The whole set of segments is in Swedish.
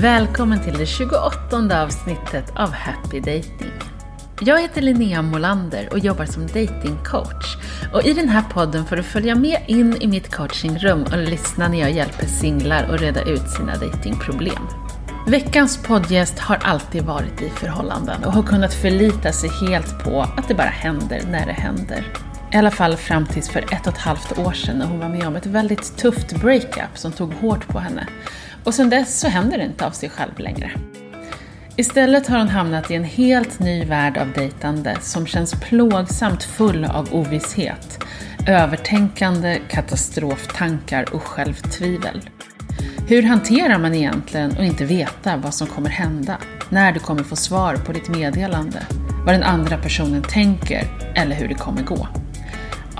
Välkommen till det 28 avsnittet av Happy Dating. Jag heter Linnea Molander och jobbar som datingcoach. Och I den här podden får du följa med in i mitt coachingrum och lyssna när jag hjälper singlar att reda ut sina datingproblem. Veckans poddgäst har alltid varit i förhållanden och har kunnat förlita sig helt på att det bara händer när det händer. I alla fall fram tills för ett och ett halvt år sedan när hon var med om ett väldigt tufft breakup som tog hårt på henne. Och sedan dess så händer det inte av sig själv längre. Istället har hon hamnat i en helt ny värld av dejtande som känns plågsamt full av ovisshet, övertänkande, katastroftankar och självtvivel. Hur hanterar man egentligen att inte veta vad som kommer hända, när du kommer få svar på ditt meddelande, vad den andra personen tänker eller hur det kommer gå?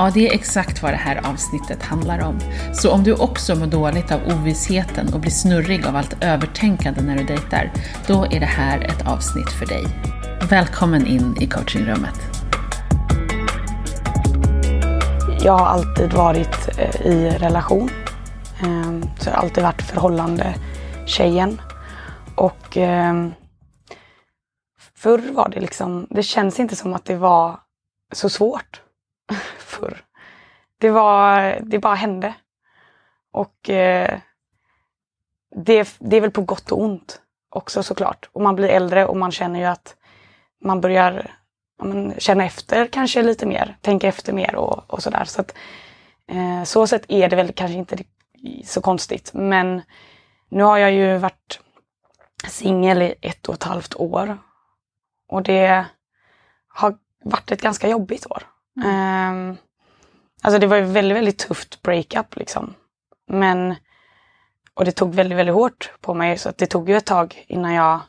Ja, det är exakt vad det här avsnittet handlar om. Så om du också mår dåligt av ovissheten och blir snurrig av allt övertänkande när du dejtar, då är det här ett avsnitt för dig. Välkommen in i coachingrummet. Jag har alltid varit eh, i relation. Ehm, så jag har alltid varit förhållande tjejen. Och ehm, förr var det liksom, det känns inte som att det var så svårt förr. Det var, det bara hände. Och eh, det, det är väl på gott och ont också såklart. Och man blir äldre och man känner ju att man börjar ja, men, känna efter kanske lite mer, tänka efter mer och, och sådär. Så att, eh, så sätt är det väl kanske inte så konstigt. Men nu har jag ju varit singel i ett och ett halvt år. Och det har varit ett ganska jobbigt år. Mm. Um, alltså det var ju väldigt, väldigt tufft breakup liksom. Men, och det tog väldigt, väldigt hårt på mig så att det tog ju ett tag innan jag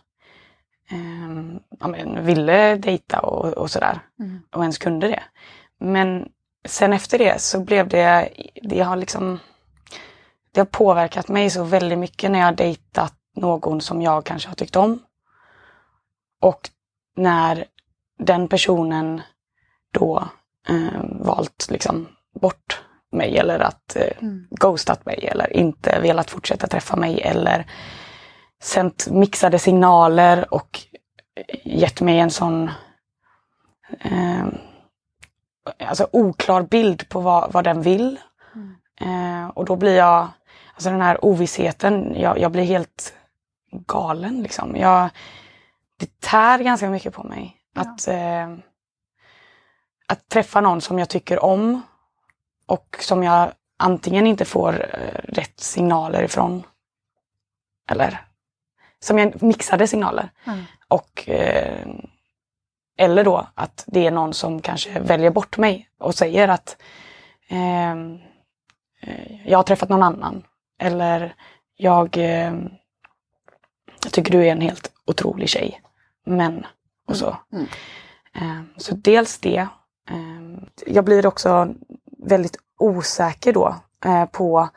um, ja, men, ville dejta och, och sådär. Mm. Och ens kunde det. Men sen efter det så blev det, det har liksom, det har påverkat mig så väldigt mycket när jag har dejtat någon som jag kanske har tyckt om. Och när den personen då eh, valt liksom bort mig eller att eh, mm. ghostat mig eller inte velat fortsätta träffa mig eller sänt mixade signaler och gett mig en sån eh, alltså oklar bild på vad, vad den vill. Mm. Eh, och då blir jag, alltså den här ovissheten, jag, jag blir helt galen liksom. Jag, det tär ganska mycket på mig. Ja. Att eh, att träffa någon som jag tycker om och som jag antingen inte får eh, rätt signaler ifrån eller som jag mixade signaler. Mm. Och, eh, eller då att det är någon som kanske väljer bort mig och säger att ehm, eh, jag har träffat någon annan. Eller jag, eh, jag tycker du är en helt otrolig tjej. Men och så. Mm. Mm. så dels det Ehm, jag blir också väldigt osäker då eh, på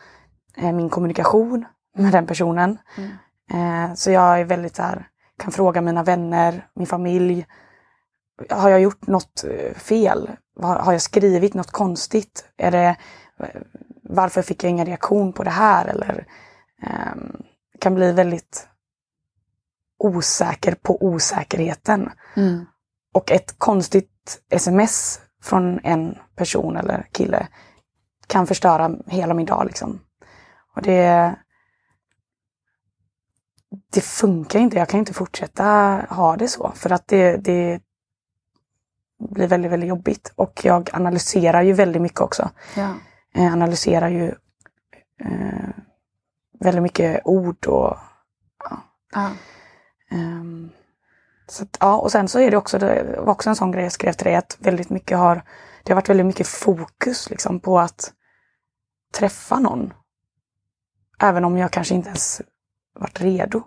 eh, min kommunikation med den personen. Mm. Eh, så jag är väldigt så här, kan fråga mina vänner, min familj. Har jag gjort något fel? Har jag skrivit något konstigt? Är det, varför fick jag ingen reaktion på det här? Eller um, kan bli väldigt osäker på osäkerheten. Mm. Och ett konstigt sms från en person eller kille kan förstöra hela min dag. Liksom. Och det, det funkar inte. Jag kan inte fortsätta ha det så för att det, det blir väldigt, väldigt jobbigt. Och jag analyserar ju väldigt mycket också. Ja. Jag analyserar ju eh, väldigt mycket ord och ja. ja. Um, så att, ja, och sen så är det också, det var också en sån grej jag skrev till dig, att väldigt mycket har, det har varit väldigt mycket fokus liksom på att träffa någon. Även om jag kanske inte ens varit redo.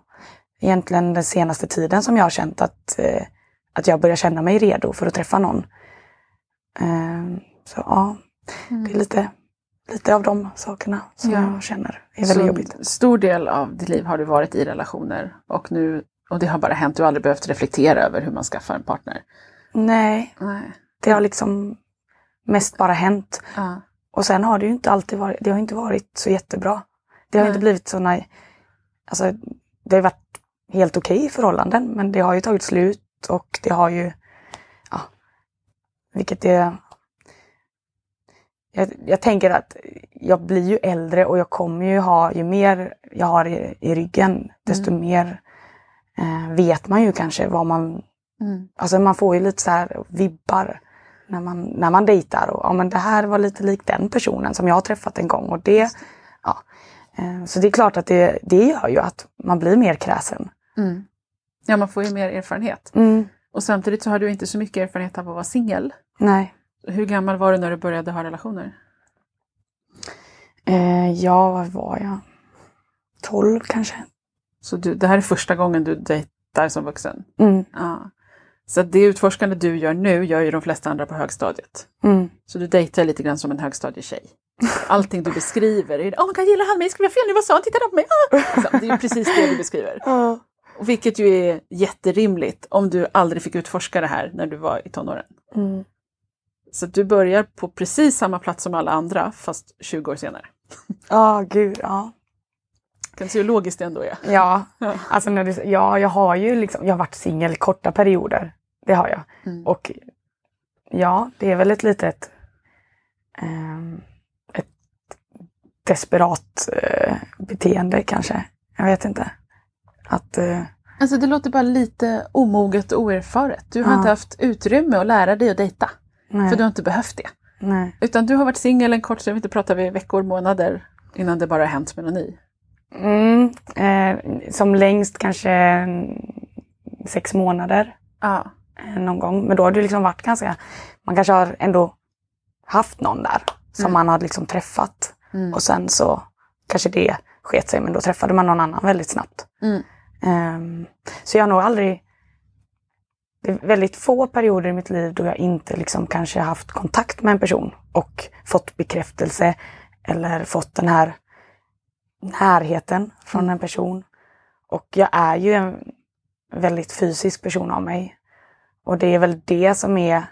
Egentligen den senaste tiden som jag har känt att, eh, att jag börjar känna mig redo för att träffa någon. Eh, så ja, mm. det är lite, lite av de sakerna som ja. jag känner är väldigt så jobbigt. Stor del av ditt liv har du varit i relationer och nu och det har bara hänt, du har aldrig behövt reflektera över hur man skaffar en partner? Nej, Nej. det har liksom mest bara hänt. Uh. Och sen har det ju inte alltid varit, det har inte varit så jättebra. Det har Nej. inte blivit såna, alltså det har varit helt okej okay förhållanden men det har ju tagit slut och det har ju, ja, vilket är jag, jag, tänker att jag blir ju äldre och jag kommer ju ha, ju mer jag har i, i ryggen, desto mm. mer eh, vet man ju kanske vad man... Mm. Alltså man får ju lite så här vibbar när man, när man dejtar. Och, ja, men det här var lite likt den personen som jag har träffat en gång. Och det, ja. Eh, så det är klart att det, det gör ju att man blir mer kräsen. Mm. Ja, man får ju mer erfarenhet. Mm. Och samtidigt så har du inte så mycket erfarenhet av att vara singel. Nej. Hur gammal var du när du började ha relationer? Eh, ja, vad var jag? 12 kanske. Så du, det här är första gången du dejtar som vuxen? Mm. Ja. Så det utforskande du gör nu gör ju de flesta andra på högstadiet. Mm. Så du dejtar lite grann som en högstadietjej. Allting du beskriver är oh my god, gillar han mig? Vi ha fel nu? Vad sa han? Titta på mig! Ah! Så, det är precis det du beskriver. Ja. Vilket ju är jätterimligt om du aldrig fick utforska det här när du var i tonåren. Mm. Så du börjar på precis samma plats som alla andra fast 20 år senare. Ja, oh, gud, ja. Kan du se hur logiskt det ändå är? Ja, alltså när det, ja jag har ju liksom, jag har varit singel korta perioder. Det har jag. Mm. Och ja, det är väl ett litet um, ett desperat uh, beteende kanske. Jag vet inte. Att uh, Alltså det låter bara lite omoget och oerfaret. Du har ja. inte haft utrymme att lära dig att dejta. Nej. För du har inte behövt det. Nej. Utan du har varit singel en kort stund, inte pratar vi veckor, månader innan det bara har hänt med någon ny. Mm, eh, som längst kanske sex månader. Ja. Eh, någon gång. Men då har det liksom varit ganska, man kanske har ändå haft någon där som mm. man har liksom träffat. Mm. Och sen så kanske det sket sig men då träffade man någon annan väldigt snabbt. Mm. Um, så jag har nog aldrig det är väldigt få perioder i mitt liv då jag inte liksom kanske haft kontakt med en person och fått bekräftelse eller fått den här närheten från mm. en person. Och jag är ju en väldigt fysisk person av mig. Och det är väl det som är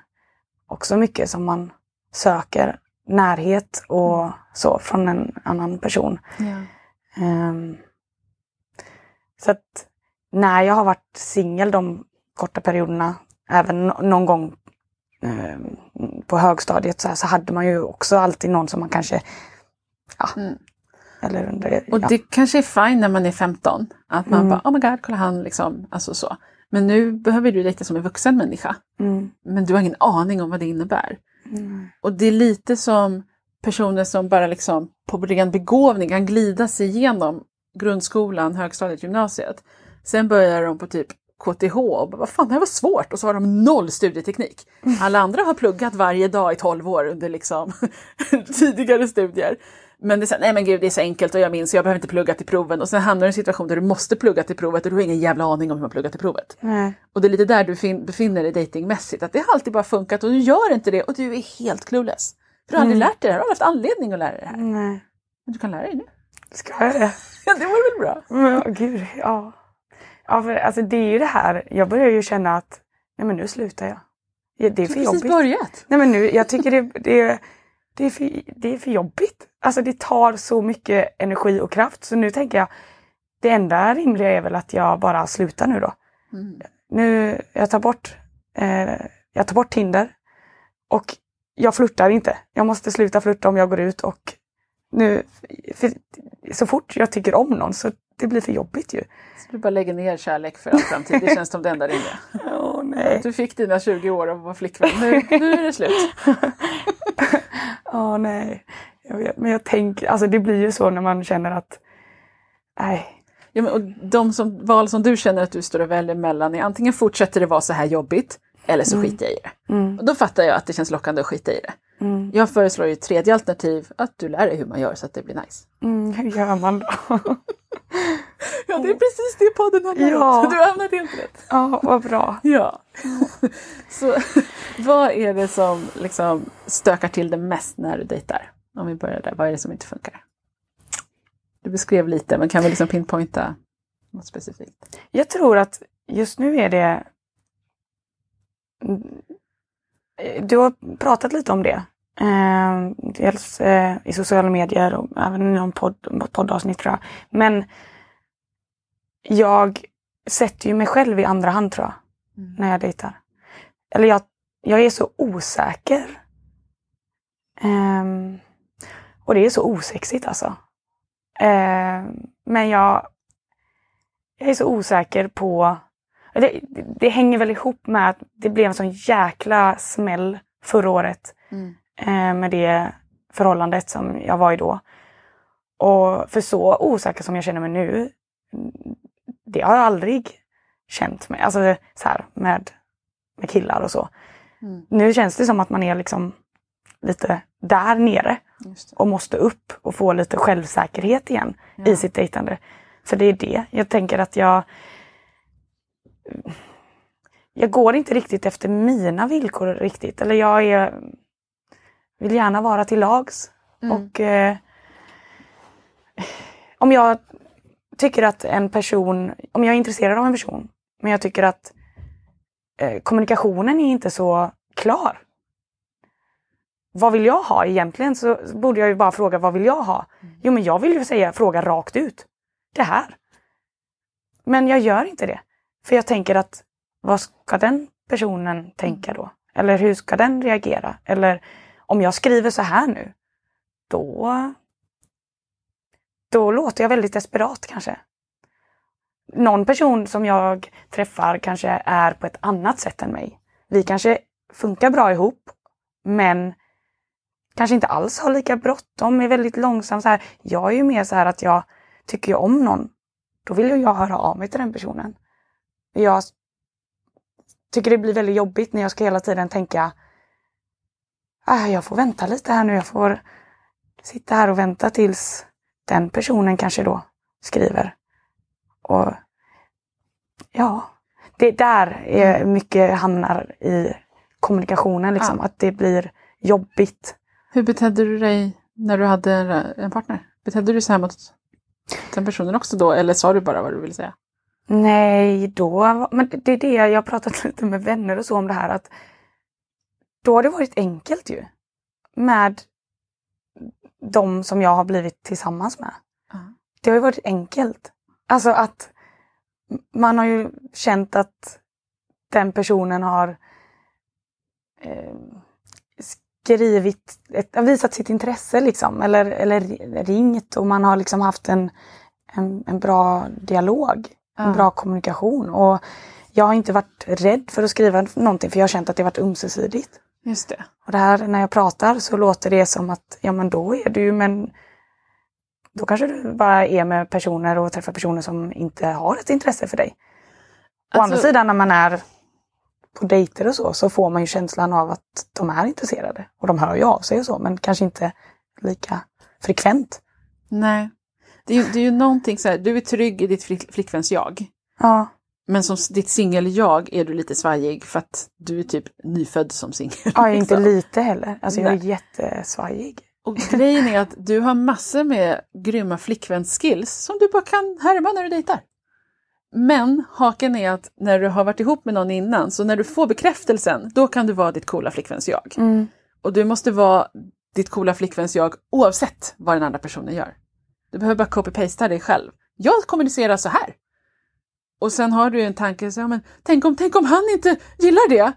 också mycket som man söker. Närhet och mm. så från en annan person. Ja. Um, så att när jag har varit singel de korta perioderna, även någon gång eh, på högstadiet så, här, så hade man ju också alltid någon som man kanske ja, mm. Eller under, Och ja. det kanske är fine när man är 15, att man Mm. bara oh my god, kolla han liksom, alltså så. Men nu behöver du dejta som en vuxen människa. Mm. Men du har ingen aning om vad det innebär. Mm. Och det är lite som personer som bara liksom på ren begåvning kan glida sig igenom grundskolan, högstadiet, gymnasiet. Sen börjar de på typ KTH och bara, vad fan det här var svårt och så har de noll studieteknik. Alla andra har pluggat varje dag i 12 år under liksom tidigare studier. Men det är så, nej men gud det är så enkelt och jag minns jag behöver inte plugga till proven och sen hamnar du i en situation där du måste plugga till provet och du har ingen jävla aning om hur man pluggar till provet. Nej. Och det är lite där du fin- befinner dig datingmässigt, att det har alltid bara funkat och du gör inte det och du är helt clueless. För du har aldrig Mm. lärt dig det här, du har haft anledning att lära dig det här. Nej. Men du kan lära dig nu. Ska jag det? Ja, det vore väl bra? Men, ja, gud, ja. Ja, för alltså det är ju det här, jag börjar ju känna att nej men nu slutar jag. Ja, Det är Du för har precis jobbigt. börjat. Nej men nu, jag tycker det, det, det, är för, det är för jobbigt. Alltså det tar så mycket energi och kraft så nu tänker jag det enda rimliga är väl att jag bara slutar nu då. Mm. Nu, jag tar bort, eh, jag tar bort Tinder och jag flörtar inte. Jag måste sluta flirta om jag går ut och nu, så fort jag tycker om någon så det blir för jobbigt ju. Så du bara lägger ner kärlek för all framtid, det känns som det enda rimliga. Åh nej. Du fick dina 20 år av att vara flickvän, nu, nu är det slut. Åh nej. Jag vet, men jag tänker, alltså det blir ju så när man känner att nej. Ja, men, och de som, val som du känner att du står och väljer mellan är antingen fortsätter det vara så här jobbigt eller så Mm. skiter jag i det. Mm, Och då fattar jag att det känns lockande att skita i det. mm, Jag föreslår ju tredje alternativ, att du lär dig hur man gör så att det blir nice. mm, hur gör man då? Ja, det är precis det podden handlar Ja. om. Du har hamnat helt rätt. Ja, vad bra. Ja. så vad är det som liksom stökar till det mest när du dejtar? Om vi börjar där, vad är det som inte funkar? Du beskrev lite, men kan vi liksom pinpointa något specifikt? Jag tror att just nu är det... Du har pratat lite om det. Eh, dels eh, i sociala medier och även i någon podd, poddavsnitt tror jag. Men jag sätter ju mig själv i andra hand tror jag, Mm. när jag dejtar. Eller jag, jag är så osäker. Ehm, och det är så osexigt alltså. Ehm, men jag, jag är så osäker på... Det, det hänger väl ihop med att det blev en sån jäkla smäll förra året Mm. eh, med det förhållandet som jag var i då. Och för så osäker som jag känner mig nu, det har jag aldrig känt mig, alltså så här med, med killar och så. Mm. Nu känns det som att man är liksom lite där nere och måste upp och få lite självsäkerhet igen Ja. i sitt dejtande. För det är det. Jag tänker att jag jag går inte riktigt efter mina villkor riktigt. Eller jag är, vill gärna vara till lags. Mm. Och eh, om jag tycker att en person, om jag är intresserad av en person, men jag tycker att eh, kommunikationen är inte så klar. Vad vill jag ha egentligen? Så borde jag ju bara fråga vad vill jag ha? Jo men jag vill ju säga fråga rakt ut. Det här. Men jag gör inte det. För jag tänker att vad ska den personen tänka då? Eller hur ska den reagera? Eller om jag skriver så här nu, då, då låter jag väldigt desperat kanske. Någon person som jag träffar kanske är på ett annat sätt än mig. Vi kanske funkar bra ihop, men kanske inte alls har lika bråttom, är väldigt långsam. Så här. Jag är ju mer så här att jag tycker ju om någon, då vill ju jag höra av mig till den personen. Jag tycker det blir väldigt jobbigt när jag ska hela tiden tänka ah, jag får vänta lite här nu, jag får sitta här och vänta tills den personen kanske då skriver. Och ja, det där är mycket hamnar i kommunikationen, liksom, att det blir jobbigt. Hur betedde du dig när du hade en, partner? Betedde du så här mot den personen också då, eller sa du bara vad du ville säga? Nej, då, men det är det jag har pratat lite med vänner och så om det här att då har det varit enkelt ju. Med de som jag har blivit tillsammans med. Ja. Det har ju varit enkelt. Alltså att man har ju känt att den personen har eh, skrivit, ett, visat sitt intresse liksom, eller, eller ringt och man har liksom haft en, en, en bra dialog, en Ja. bra kommunikation. Och jag har inte varit rädd för att skriva någonting för jag har känt att det varit ömsesidigt. Just det. Och det här när jag pratar så låter det som att ja men då är du men då kanske du bara är med personer och träffar personer som inte har ett intresse för dig. Å andra Alltså- sidan när man är på dejter och så, så får man ju känslan av att de är intresserade. Och de hör ju av sig och så, men kanske inte lika frekvent. Nej. Det är, ju, det är ju någonting så här, du är trygg i ditt flick, flickväns jag. Ja, Men som ditt singel-jag är du lite svajig för att du är typ nyfödd som singel. ja jag är inte liksom. lite heller. Alltså jag är Nej. jättesvajig. Och grejen är att du har massor med grymma flickvänsskills som du bara kan härma när du dejtar. Men haken är att när du har varit ihop med någon innan, så när du får bekräftelsen, då kan du vara ditt coola flickväns-jag. Mm. Och du måste vara ditt coola flickväns-jag oavsett vad den andra personen gör. Du behöver bara copy-pasta dig själv. Jag kommunicerar så här. Och sen har du en tanke, så, ja, men, tänk, om, tänk om han inte gillar det?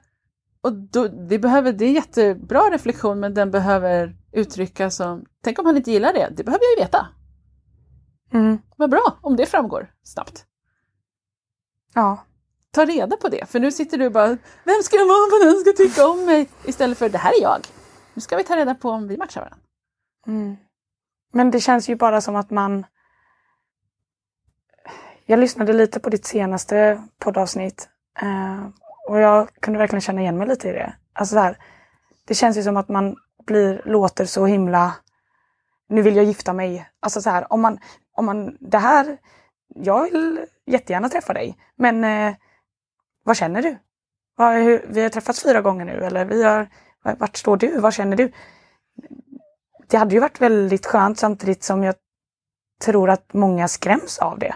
Och då, det, behöver, det är jättebra reflektion, men den behöver uttryckas som, tänk om han inte gillar det? Det behöver jag ju veta. Mm. Vad bra om det framgår snabbt. Ja. Ta reda på det, för nu sitter du bara, vem ska jag vara den ska tycka om mig? Istället för, det här är jag. Nu ska vi ta reda på om vi matchar varandra. Mm. Men det känns ju bara som att man... Jag lyssnade lite på ditt senaste poddavsnitt eh, och jag kunde verkligen känna igen mig lite i det. Alltså så här, det känns ju som att man blir, låter så himla... Nu vill jag gifta mig. Alltså så här, om man, om man... Det här... Jag vill jättegärna träffa dig, men eh, vad känner du? Vad, hur, vi har träffats fyra gånger nu, eller vi har... Vart står du? Vad känner du? det hade ju varit väldigt skönt samtidigt som jag tror att många skräms av det.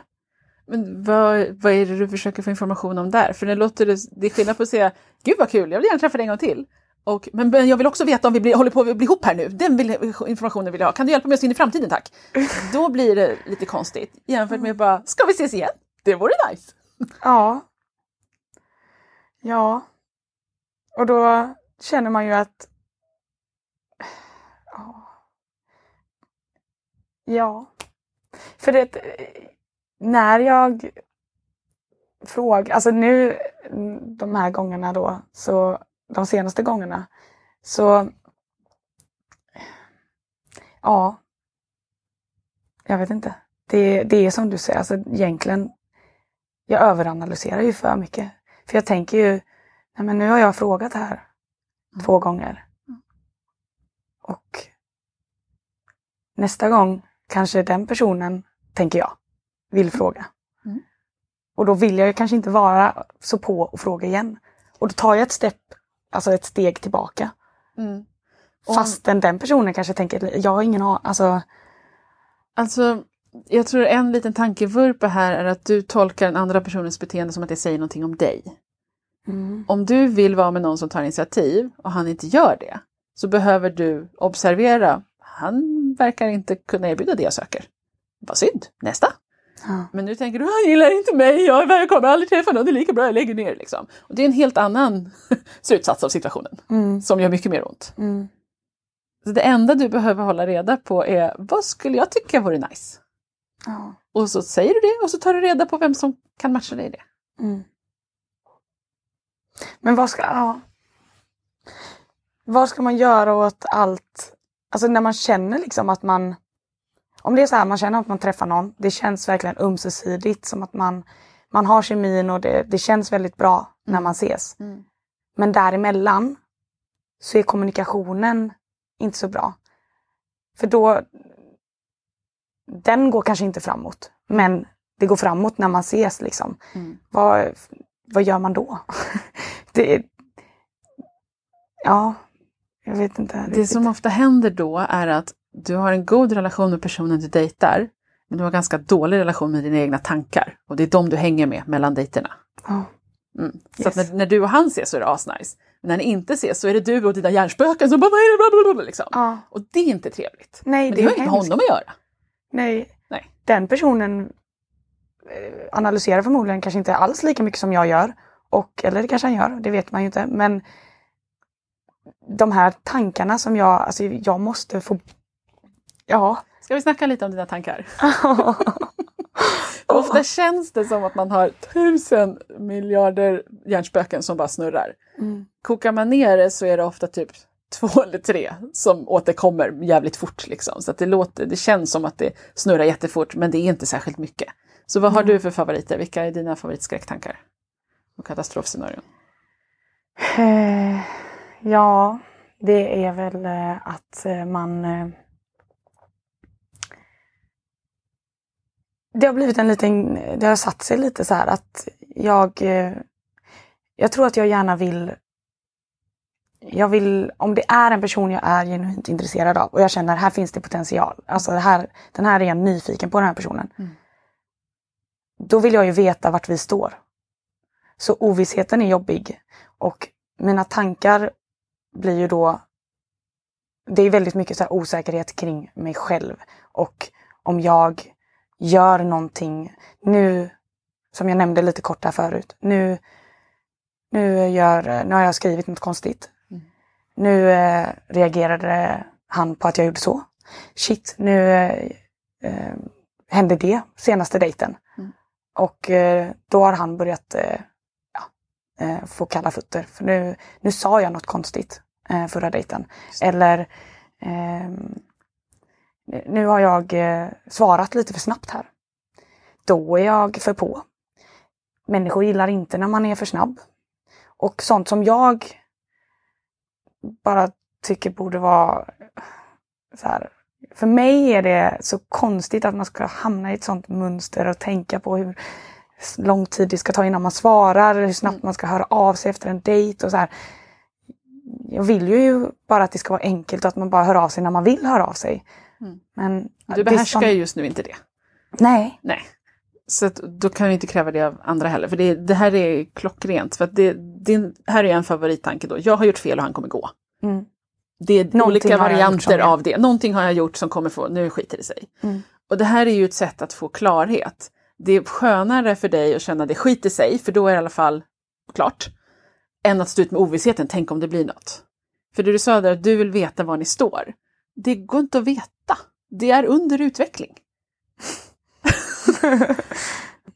Men vad, vad är det du försöker få information om där? För det låter det, det är skillnad på att säga, gud vad kul, jag vill gärna träffa dig en gång till. Och, men, men jag vill också veta om vi blir, håller på att bli ihop här nu. Den vill, informationen vill jag ha. Kan du hjälpa mig oss in i framtiden tack? Då blir det lite konstigt jämfört med bara, ska vi ses igen? Det vore nice. Ja. Ja. Och då känner man ju att... Ja. Ja. För det... När jag frågar... Alltså nu de här gångerna då, så de senaste gångerna, så... Ja. Jag vet inte. Det, det är som du säger, alltså egentligen jag överanalyserar ju för mycket. För jag tänker ju, nej men nu har jag frågat här mm. två gånger. Och nästa gång kanske den personen, tänker jag, vill fråga. Mm. Och då vill jag ju kanske inte vara så på och fråga igen. Och då tar jag ett steg, alltså ett steg tillbaka. Mm. Fastän den personen kanske tänker, jag har ingen aning, alltså Alltså, jag tror en liten tankevurpa här är att du tolkar den andra personens beteende som att det säger någonting om dig. Mm. Om du vill vara med någon som tar initiativ och han inte gör det, så behöver du observera, han verkar inte kunna erbjuda det jag söker. Vad synd, nästa! Ja. Men nu tänker du, han gillar inte mig, jag kommer aldrig träffa någon, det är lika bra jag lägger ner. Liksom. Och det är en helt annan slutsats av situationen, mm. som gör mycket mer ont. Mm. Så det enda du behöver hålla reda på är, vad skulle jag tycka vore nice? Ja. Och så säger du det och så tar du reda på vem som kan matcha dig i det. Mm. Men vad ska, ja. vad ska man göra åt allt? Alltså när man känner liksom att man om det är så här, man känner att man träffar någon, det känns verkligen ömsesidigt som att man, man har kemin och det, det känns väldigt bra mm. när man ses. Mm. Men däremellan så är kommunikationen inte så bra. För då, den går kanske inte framåt. Men det går framåt när man ses liksom. Mm. Vad, vad gör man då? det, ja, jag vet inte. Riktigt. Det som ofta händer då är att du har en god relation med personen du dejtar, men du har ganska dålig relation med dina egna tankar. Och det är de du hänger med mellan dejterna. Oh. Mm. Så yes. när, när, du och han ses så är det asnice. Men när ni inte ses så är det du och dina hjärnspöken som bara vad är det? Liksom. Oh. Och det är inte trevligt. Nej, men det, det har inget med honom att göra. Nej. Nej. Den personen eh, analyserar förmodligen kanske inte alls lika mycket som jag gör. Och, eller det kanske han gör, det vet man ju inte. Men de här tankarna som jag, alltså jag måste få... Ja. Ska vi snacka lite om dina tankar? Ofta känns det som att man har tusen miljarder hjärnspöken som bara snurrar. Mm. Kokar man ner det så är det ofta typ två eller tre som återkommer jävligt fort. Liksom. Så det, låter, det känns som att det snurrar jättefort men det är inte särskilt mycket. Så vad har mm. du för favoriter? Vilka är dina favoritskräcktankar? Och katastrofscenarion? Eh, ja, det är väl eh, att eh, man Det har blivit en liten, det har satt sig lite så här att jag Jag tror att jag gärna vill jag vill, om det är en person jag är genuint intresserad av och jag känner här finns det potential. Alltså det här, den här är jag nyfiken på den här personen. Mm. Då vill jag ju veta vart vi står. Så ovissheten är jobbig. Och mina tankar blir ju då... Det är väldigt mycket så osäkerhet kring mig själv. Och om jag gör någonting nu, som jag nämnde lite kort här förut. Nu, nu, gör, nu har jag skrivit något konstigt. Nu eh, reagerade han på att jag gjorde så. Shit, nu eh, eh, hände det senaste dejten. Mm. Och eh, då har han börjat eh, ja, eh, få kalla fötter. För nu, nu sa jag något konstigt förra dejten. Eller ehm, nu har jag svarat lite för snabbt här. Då är jag för på. Människor gillar inte när man är för snabb. Och sånt som jag bara tycker borde vara så här. För mig är det så konstigt att man ska hamna i ett sånt mönster och tänka på hur lång tid det ska ta innan man svarar, hur snabbt mm. man ska höra av sig efter en dejt och så här. Jag vill ju bara att det ska vara enkelt och att man bara hör av sig när man vill höra av sig. Mm. Men du behärskar ju just nu inte det. Nej. Nej. Så då kan vi inte kräva det av andra heller, för det, det här är klockrent. För att det, det här är en favorittanke då. Jag har gjort fel och han kommer gå. Mm. Det är Någonting olika varianter av det. Någonting har jag gjort som kommer få, nu skiter det sig. Mm. Och det här är ju ett sätt att få klarhet. det är skönare för dig att känna det skiter sig, för då är det i alla fall klart, än att stå ut med ovissheten, tänk om det blir något. För det du sa där, att du vill veta var ni står. Det går inte att veta. Det är under utveckling.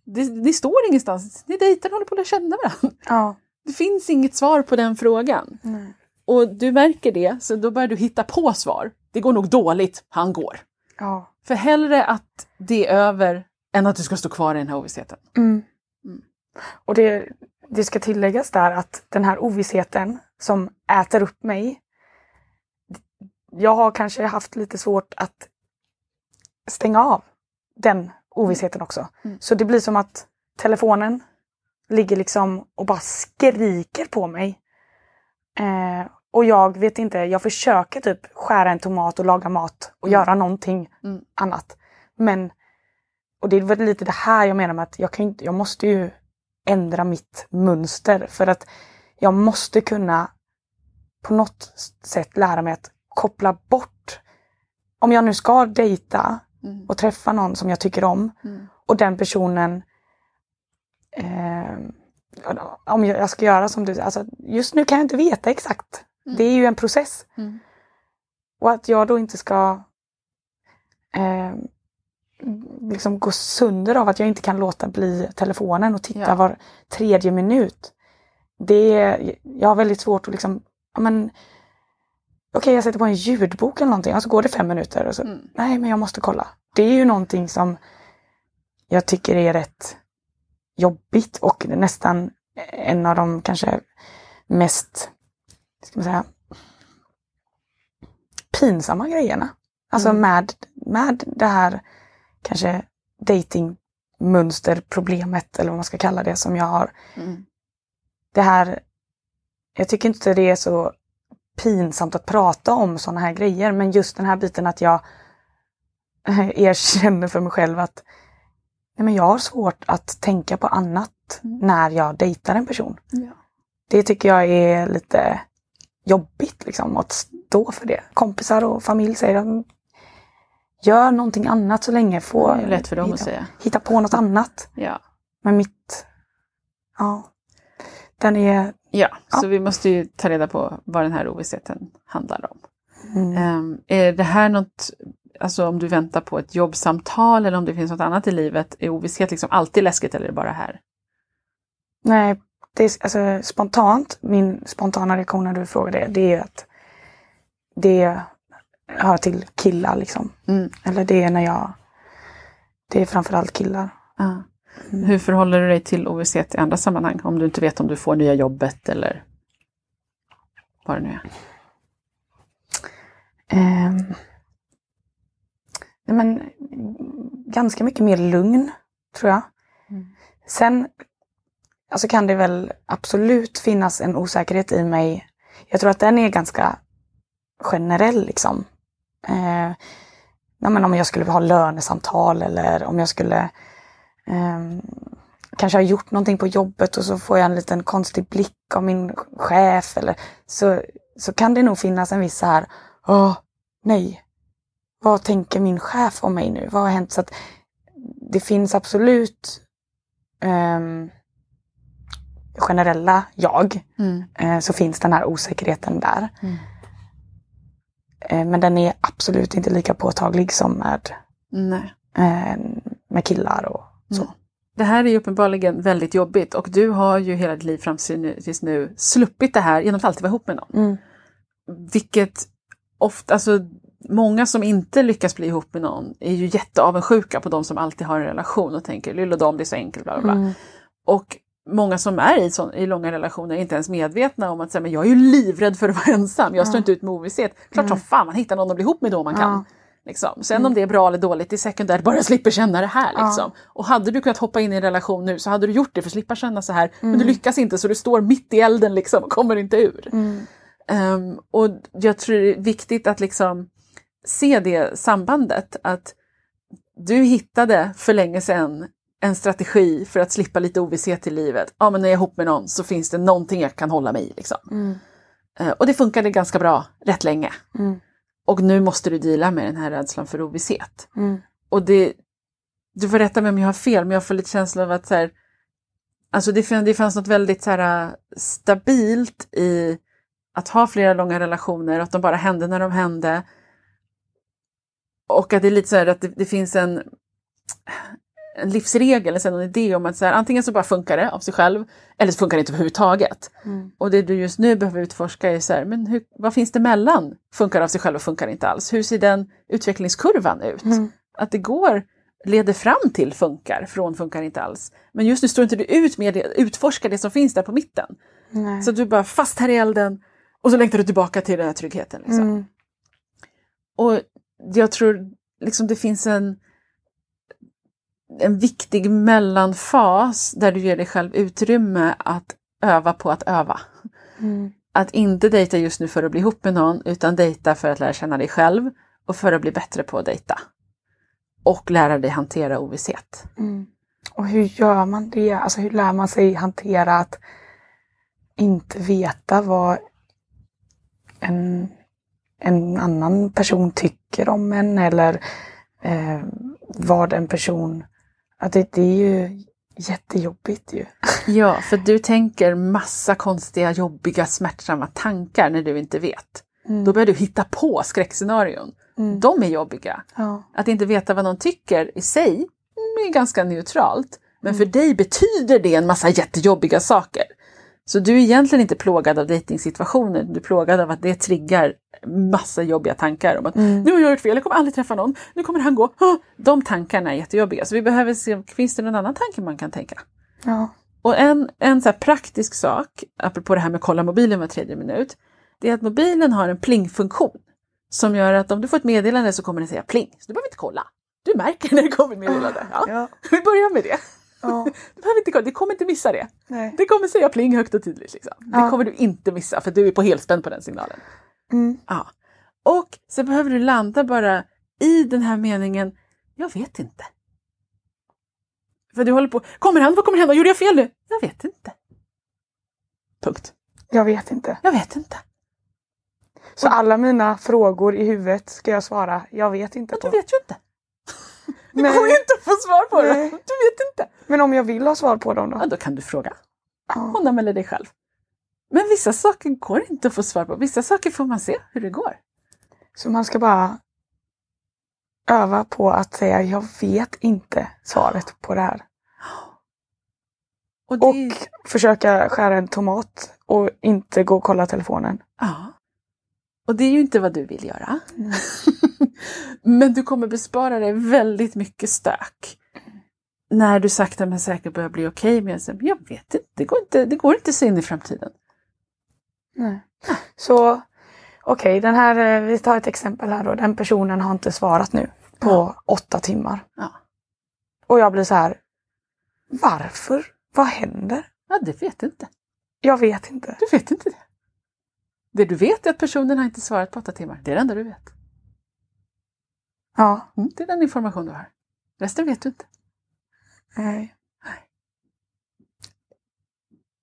det, ni står ingenstans, ni dejtar och håller på att lära känna varandra. Ja. Det finns inget svar på den frågan. Nej. Och du märker det, så då börjar du hitta på svar. Det går nog dåligt, han går. Ja. För hellre att det är över än att du ska stå kvar i den här ovissheten. Mm. Mm. Och det, det ska tilläggas där att den här ovissheten som äter upp mig. Jag har kanske haft lite svårt att stänga av den ovissheten också. Mm. Så det blir som att telefonen ligger liksom och bara skriker på mig. Eh, och jag vet inte, jag försöker typ skära en tomat och laga mat och Mm. göra någonting Mm. annat. Men, och det är väl lite det här jag menar med att jag, kan inte, jag måste ju ändra mitt mönster för att jag måste kunna på något sätt lära mig att koppla bort. Om jag nu ska dejta Mm. och träffa någon som jag tycker om Mm. och den personen eh, om jag, ska göra som du alltså just nu kan jag inte veta exakt. Mm. Det är ju en process. Mm. Och att jag då inte ska eh, liksom gå sönder av att jag inte kan låta bli telefonen och titta Ja. var tredje minut. Det är, jag har väldigt svårt att liksom, ja men Okej, jag sätter på en ljudbok eller någonting och så går det fem minuter och så, Mm. nej men jag måste kolla. Det är ju någonting som jag tycker är rätt jobbigt och nästan en av de kanske mest, ska man säga, pinsamma grejerna. Alltså Mm. med, med det här kanske datingmönsterproblemet eller vad man ska kalla det som jag har. Mm. Det här, jag tycker inte det är så pinsamt att prata om sådana här grejer men just den här biten att jag eh, erkänner för mig själv att nej men jag har svårt att tänka på annat Mm. när jag dejtar en person. Ja. Det tycker jag är lite jobbigt liksom att stå för det. Kompisar och familj säger att gör någonting annat så länge. Få, Det är lätt för dem att hitta, säga. hitta på något annat. Ja. Men mitt, ja, den är, Ja, Ja. så vi måste ju ta reda på vad den här ovissheten handlar om. mm, Ehm, är det här något, alltså om du väntar på ett jobbsamtal eller om det finns något annat i livet, är ovisshet liksom alltid läskigt eller är det bara här? nej, det är alltså spontant, min spontana reaktion när du frågar det, det är att det hör till killar liksom. Mm. Eller det är när jag, det är framförallt killar. Ja. Mm. Hur förhåller du dig till ovisshet i andra sammanhang? Om du inte vet om du får nya jobbet eller vad det nu är. Nej men, ganska mycket mer lugn, tror jag. Mm. Sen alltså kan det väl absolut finnas en osäkerhet i mig. Jag tror att den är ganska generell liksom. Eh, men om jag skulle ha lönesamtal eller om jag skulle ehm, kanske ha gjort någonting på jobbet och så får jag en liten konstig blick av min chef eller så, så kan det nog finnas en viss så här, åh nej, vad tänker min chef om mig nu? Vad har hänt? Så att det finns absolut ehm, generella jag, Mm. eh, så finns den här osäkerheten där. Mm. Eh, men den är absolut inte lika påtaglig som med, eh, med killar och. Mm. Det här är ju uppenbarligen väldigt jobbigt och du har ju hela ditt liv fram till nu, tills nu sluppit det här genom att alltid vara ihop med någon. Mm. Vilket ofta, alltså många som inte lyckas bli ihop med någon är ju jätteavundsjuka på de som alltid har en relation och tänker lilla och dam, det är så enkelt, bla bla. Mm. Och många som är i, sån, i långa relationer är inte ens medvetna om att säga, men jag är ju livrädd för att vara ensam, jag står Ja. inte ut med ovisshet. Klart som fan man hittar någon att bli ihop med då man kan. Ja. Liksom. Sen om det är bra eller dåligt, det är sekundärt, bara jag slipper känna det här. Ja. Liksom. Och hade du kunnat hoppa in i en relation nu så hade du gjort det för att slippa känna så här. Men du Mm. lyckas inte så du står mitt i elden liksom och kommer inte ur. Mm. Ehm, och jag tror det är viktigt att liksom se det sambandet. Att du hittade för länge sedan en strategi för att slippa lite ovisshet i livet. Ja, men när jag är ihop med någon så finns det någonting jag kan hålla mig i. Liksom. Mm. Eh, och det funkade ganska bra rätt länge. Och nu måste du dela med den här rädslan för ovisshet. Mm. Och det, du får rätta mig om jag har fel, men jag får lite känsla av att så här, alltså det, fann- det fanns något väldigt så här, stabilt i att ha flera långa relationer, att de bara hände när de hände. Och att det är lite så här att det, det finns en, en livsregel, en idé om att så här, antingen så bara funkar det av sig själv, eller så funkar det inte överhuvudtaget. Mm. Och det du just nu behöver utforska är så här, men hur, vad finns det mellan funkar av sig själv och funkar inte alls? Hur ser den utvecklingskurvan ut? Mm. Att det går, leder fram till funkar, från funkar inte alls. Men just nu står inte du ut med det, utforska det som finns där på mitten. Nej. Så att du är bara fast här i elden och så längtar du tillbaka till den här tryggheten. Liksom. Mm. Och jag tror liksom det finns en, en viktig mellanfas där du ger dig själv utrymme att öva på att öva. Mm. Att inte dejta just nu för att bli ihop med någon utan dejta för att lära känna dig själv och för att bli bättre på att dejta. Och lära dig hantera ovisshet. Mm. Och hur gör man det? Alltså hur lär man sig hantera att inte veta vad en, en annan person tycker om en eller eh, vad en person... Att det, det är ju jättejobbigt ju. Ja, för du tänker massa konstiga, jobbiga, smärtsamma tankar när du inte vet. Då börjar du hitta på skräckscenarion. Mm. De är jobbiga. Ja. Att inte veta vad någon tycker i sig mm, är ganska neutralt. Men för dig betyder det en massa jättejobbiga saker. Så du är egentligen inte plågad av dejtingsituationen, du är plågad av att det triggar massa jobbiga tankar om att Mm. nu har jag gjort fel, jag kommer aldrig träffa någon, nu kommer han gå. Ah! De tankarna är jättejobbiga, så vi behöver se, finns det någon annan tanke man kan tänka? Ja. Och en, en så praktisk sak, apropå det här med att kolla mobilen var tredje minut, det är att mobilen har en plingfunktion som gör att om du får ett meddelande så kommer den säga pling, så du behöver inte kolla. Du märker när det kommer ett meddelande. Ja. Ja. Vi börjar med det. Ja. Behöver inte du kommer inte missa det. Nej. Det kommer säga pling högt och tydligt. Liksom. Det Ja. kommer du inte missa för du är på helspänn på den signalen. Mm. Ja. Och så behöver du landa bara i den här meningen, jag vet inte. För du håller på, kommer han, vad kommer hända, gjorde jag fel nu? Jag vet inte. Punkt. Jag vet inte. Jag vet inte. Så alla mina frågor i huvudet ska jag svara, jag vet inte Men på. du vet ju inte. Du Nej. kommer ju inte att få svar på det. Nej. Du vet inte. Men om jag vill ha svar på dem Ja, då? då kan du fråga honom eller dig själv. Men vissa saker går inte att få svar på. Vissa saker får man se hur det går. Så man ska bara öva på att säga, jag vet inte svaret på det här. Och det, Och försöka skära en tomat och inte gå och kolla telefonen. ja. och det är ju inte vad du vill göra. Mm. Men du kommer bespara dig väldigt mycket stök. När du sakta men säkert börjar bli okej med det. Jag vet inte, det går inte, det går inte så in i framtiden. Nej. Så okej, den här, eh, vi tar ett exempel här då. Den personen har inte svarat nu på Ja. åtta timmar. Ja. Och jag blir så här, varför? Vad händer? Ja, det vet inte. Jag vet inte. Du vet inte det. Det du vet är att personen har inte svarat på åtta timmar. Det är det enda du vet. Ja, Mm, det är den information du har. Resten vet du inte. nej.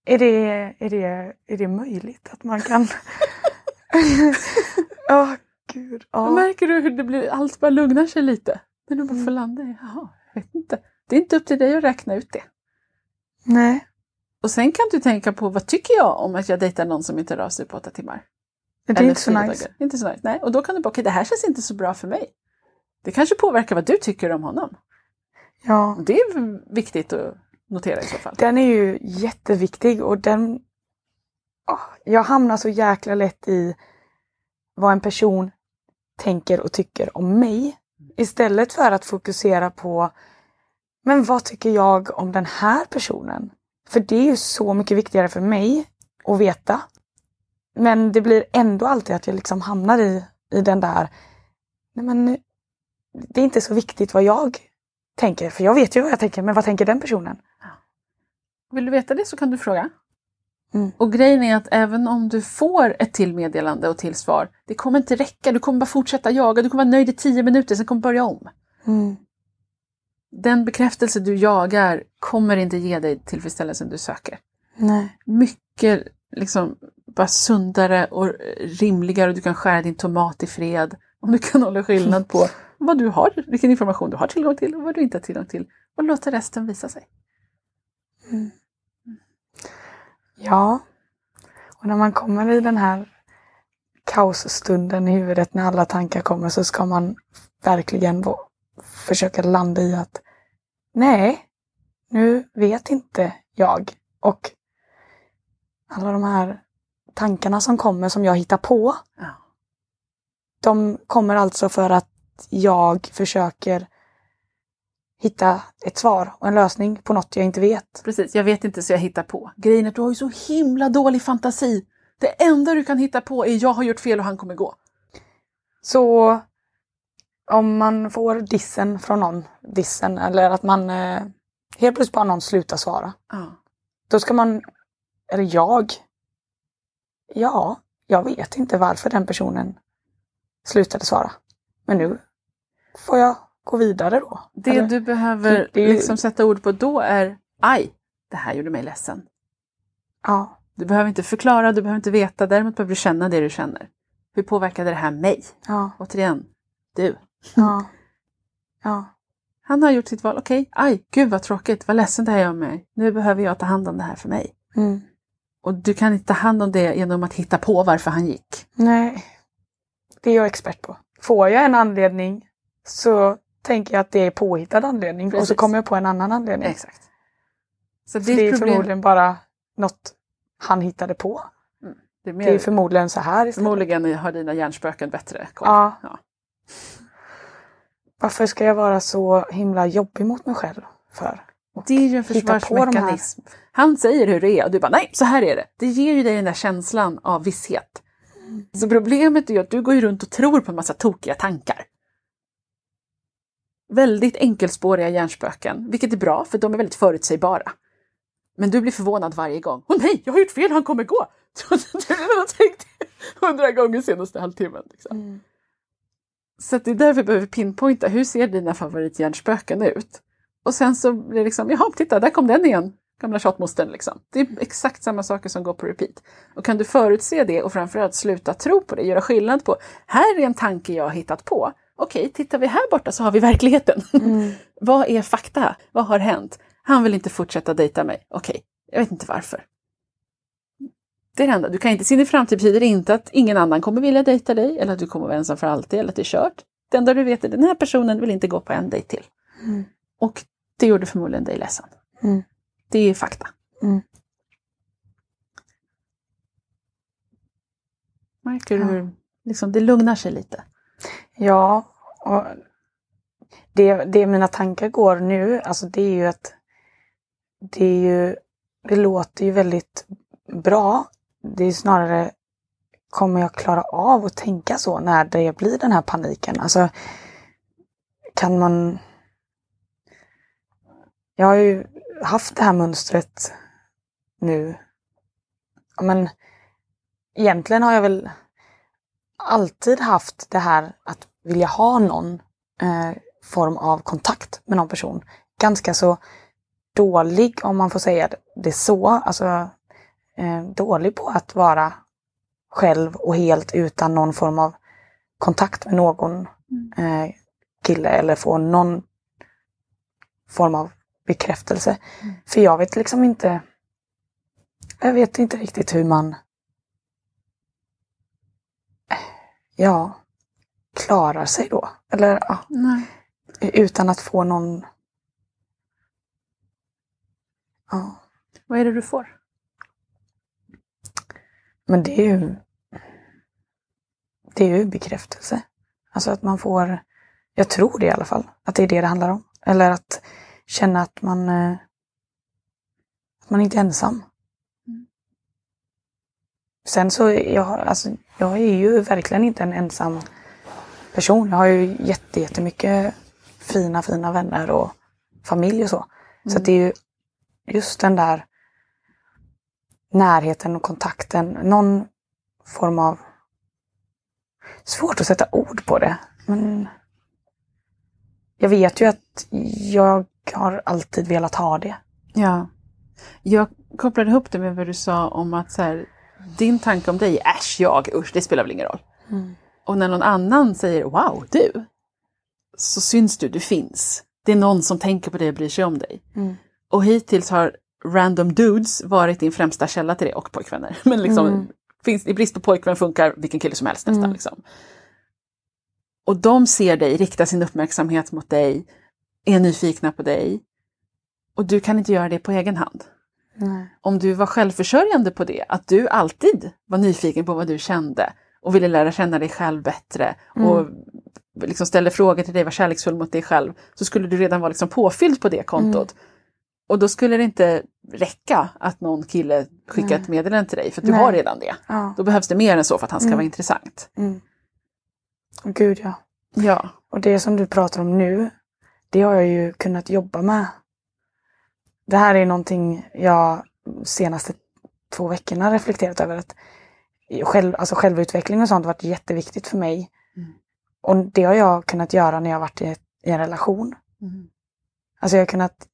Är det, är, det, är det möjligt att man kan... Åh, gud. Ja. Märker du hur det blir, allt bara lugnar sig lite? När du bara Mm. får landa i, jaha, jag vet inte. Det är inte upp till dig att räkna ut det. Nej, Och sen kan du tänka på, vad tycker jag om att jag dejtar någon som inte rör sig på åtta timmar? det är Eller inte så nice. dagar. Inte så nice. Nej, och då kan du bara, okej det här känns inte så bra för mig. Det kanske påverkar vad du tycker om honom. Ja. Det är viktigt att notera i så fall. Den är ju jätteviktig och den... Åh, jag hamnar så jäkla lätt i vad en person tänker och tycker om mig. Istället för att fokusera på men vad tycker jag om den här personen? För det är ju så mycket viktigare för mig att veta. Men det blir ändå alltid att jag liksom hamnar i, i den där Nej men det är inte så viktigt vad jag tänker, för jag vet ju vad jag tänker, men vad tänker den personen? Vill du veta det så kan du fråga. Mm. Och grejen är att även om du får ett till meddelande och till svar, det kommer inte räcka. Du kommer bara fortsätta jaga, du kommer vara nöjd i tio minuter, sen kommer du börja om. Mm. Den bekräftelse du jagar kommer inte ge dig tillfredsställelsen du söker. Nej. Mycket liksom bara sundare och rimligare och du kan skära din tomat i fred. Om du kan hålla skillnad på vad du har, vilken information du har tillgång till och vad du inte har tillgång till och låta resten visa sig. Mm. Ja, och när man kommer i den här kaosstunden i huvudet när alla tankar kommer så ska man verkligen försöka landa i att nej, nu vet inte jag. Och alla de här tankarna som kommer som jag hittar på. Ja. De kommer alltså för att jag försöker hitta ett svar och en lösning på något jag inte vet. Precis, jag vet inte så jag hittar på. Grejen är att du har ju så himla dålig fantasi. Det enda du kan hitta på är jag har gjort fel och han kommer gå. Så om man får dissen från någon, dissen, eller att man eh, helt plötsligt bara någon slutar svara. Ja. Då ska man, eller jag, ja, jag vet inte varför den personen slutade svara. Men nu får jag gå vidare då. Det eller? du behöver det, det, liksom sätta ord på då är aj, det här gjorde mig ledsen. Ja. Du behöver inte förklara, du behöver inte veta, däremot behöver du känna det du känner. Hur påverkade det här mig? Ja. Återigen, du. Ja. ja. Han har gjort sitt val, okej, okay. aj, gud vad tråkigt, vad ledsen det här gör mig. Nu behöver jag ta hand om det här för mig. Mm. Och du kan inte ta hand om det genom att hitta på varför han gick. Nej, det är jag expert på. Får jag en anledning så tänker jag att det är påhittad anledning Precis. och så kommer jag på en annan anledning. Exakt. Så det, det är problem... förmodligen bara något han hittade på. Mm. Det, är mer... det, är förmodligen så här istället. Förmodligen har dina hjärnspöken bättre koll. Ja. ja. Varför ska jag vara så himla jobbig mot mig själv för? Det är ju en försvarsmekanism. Han säger hur det är och du bara nej, så här är det. Det ger ju dig den där känslan av visshet. Så problemet är ju att du går runt och tror på en massa tokiga tankar. Väldigt enkelspåriga hjärnspöken, vilket är bra för de är väldigt förutsägbara. Men du blir förvånad varje gång. Åh nej, jag har gjort fel, han kommer gå! Du har redan tänkt hundra gånger senaste halvtimmen. Liksom. Mm. Så det är därför vi behöver pinpointa, hur ser dina favorithjärnspöken ut? Och sen så blir det liksom, jaha, titta, där kom den igen, gamla tjatmostern liksom. Det är exakt samma saker som går på repeat. Och kan du förutse det och framförallt sluta tro på det, göra skillnad på, här är en tanke jag har hittat på. Okej, tittar vi här borta så har vi verkligheten. Mm. Vad är fakta? Vad har hänt? Han vill inte fortsätta dejta mig. Okej, jag vet inte varför. Det är det enda. Du kan inte se in i framtid betyder inte att ingen annan kommer vilja dejta dig eller att du kommer vara ensam för alltid eller att det är kört. Det enda du vet är att den här personen vill inte gå på en dejt till. Mm. Och det gjorde förmodligen dig ledsen. Mm. Det är fakta. Mm. Märker du hur liksom, det lugnar sig lite? Ja, och det, det mina tankar går nu, alltså det är ju att det är ju, det låter ju väldigt bra. Det är snarare, kommer jag klara av att tänka så när det blir den här paniken? Alltså, kan man... Jag har ju haft det här mönstret nu. Men egentligen har jag väl alltid haft det här att vilja ha någon eh, form av kontakt med någon person. Ganska så dålig, om man får säga det så, alltså eh, dålig på att vara själv och helt utan någon form av kontakt med någon mm. eh, kille eller få någon form av bekräftelse. Mm. För jag vet liksom inte, jag vet inte riktigt hur man ja, klarar sig då. Eller ja, utan att få någon... Ja. Vad är det du får? Men det är ju... Det är ju bekräftelse. Alltså att man får... Jag tror det i alla fall. Att det är det det handlar om. Eller att känna att man... Eh, att man inte är ensam. Mm. Sen så, jag, alltså, jag är ju verkligen inte en ensam person. Jag har ju jätte, jättemycket fina, fina vänner och familj och så. Mm. Så det är ju just den där närheten och kontakten, någon form av... Svårt att sätta ord på det, men jag vet ju att jag har alltid velat ha det. Ja. Jag kopplade ihop det med vad du sa om att så här, din tanke om dig, äsch jag, usch, det spelar väl ingen roll. Mm. Och när någon annan säger wow, du, så syns du, du finns. Det är någon som tänker på dig och bryr sig om dig. Mm. Och hittills har random dudes varit din främsta källa till det och pojkvänner. Men liksom, Mm. finns, i brist på pojkvän funkar vilken kille som helst nästan. Mm. Liksom. Och de ser dig, riktar sin uppmärksamhet mot dig, är nyfikna på dig. Och du kan inte göra det på egen hand. Nej. Om du var självförsörjande på det, att du alltid var nyfiken på vad du kände och ville lära känna dig själv bättre och liksom ställde frågor till dig, var kärleksfull mot dig själv, så skulle du redan vara liksom påfylld på det kontot. Och då skulle det inte räcka att någon kille skickar Nej. ett meddelande till dig, för att du Nej. har redan det. Ja. Då behövs det mer än så för att han ska Mm. vara intressant. Mm. Gud ja. Ja. Och det som du pratar om nu, det har jag ju kunnat jobba med. Det här är någonting jag senaste två veckorna reflekterat över. att själv, alltså Självutveckling och sånt har varit jätteviktigt för mig. Mm. Och det har jag kunnat göra när jag varit i, i en relation. Mm. Alltså jag har kunnat,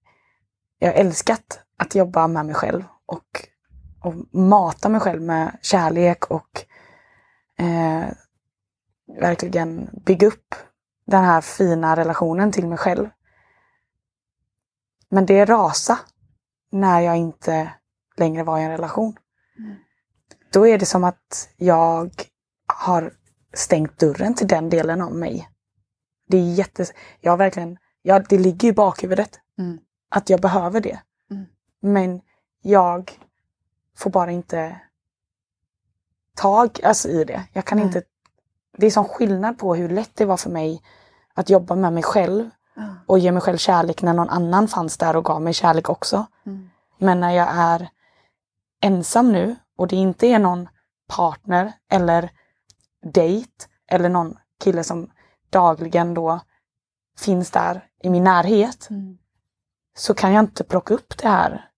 jag har älskat att jobba med mig själv och, och mata mig själv med kärlek och eh, verkligen bygga upp den här fina relationen till mig själv. Men det rasa när jag inte längre var i en relation. Mm. Då är det som att jag har stängt dörren till den delen av mig. Det är jätte... Jag verkligen... Ja, det ligger i bakhuvudet. Mm. Att jag behöver det. Mm. Men jag får bara inte tag alltså, i det. Jag kan inte... Det är sån skillnad på hur lätt det var för mig att jobba med mig själv och ge mig själv kärlek när någon annan fanns där och gav mig kärlek också. Mm. Men när jag är ensam nu och det inte är någon partner eller dejt eller någon kille som dagligen då finns där i min närhet Mm. så kan jag inte plocka upp det här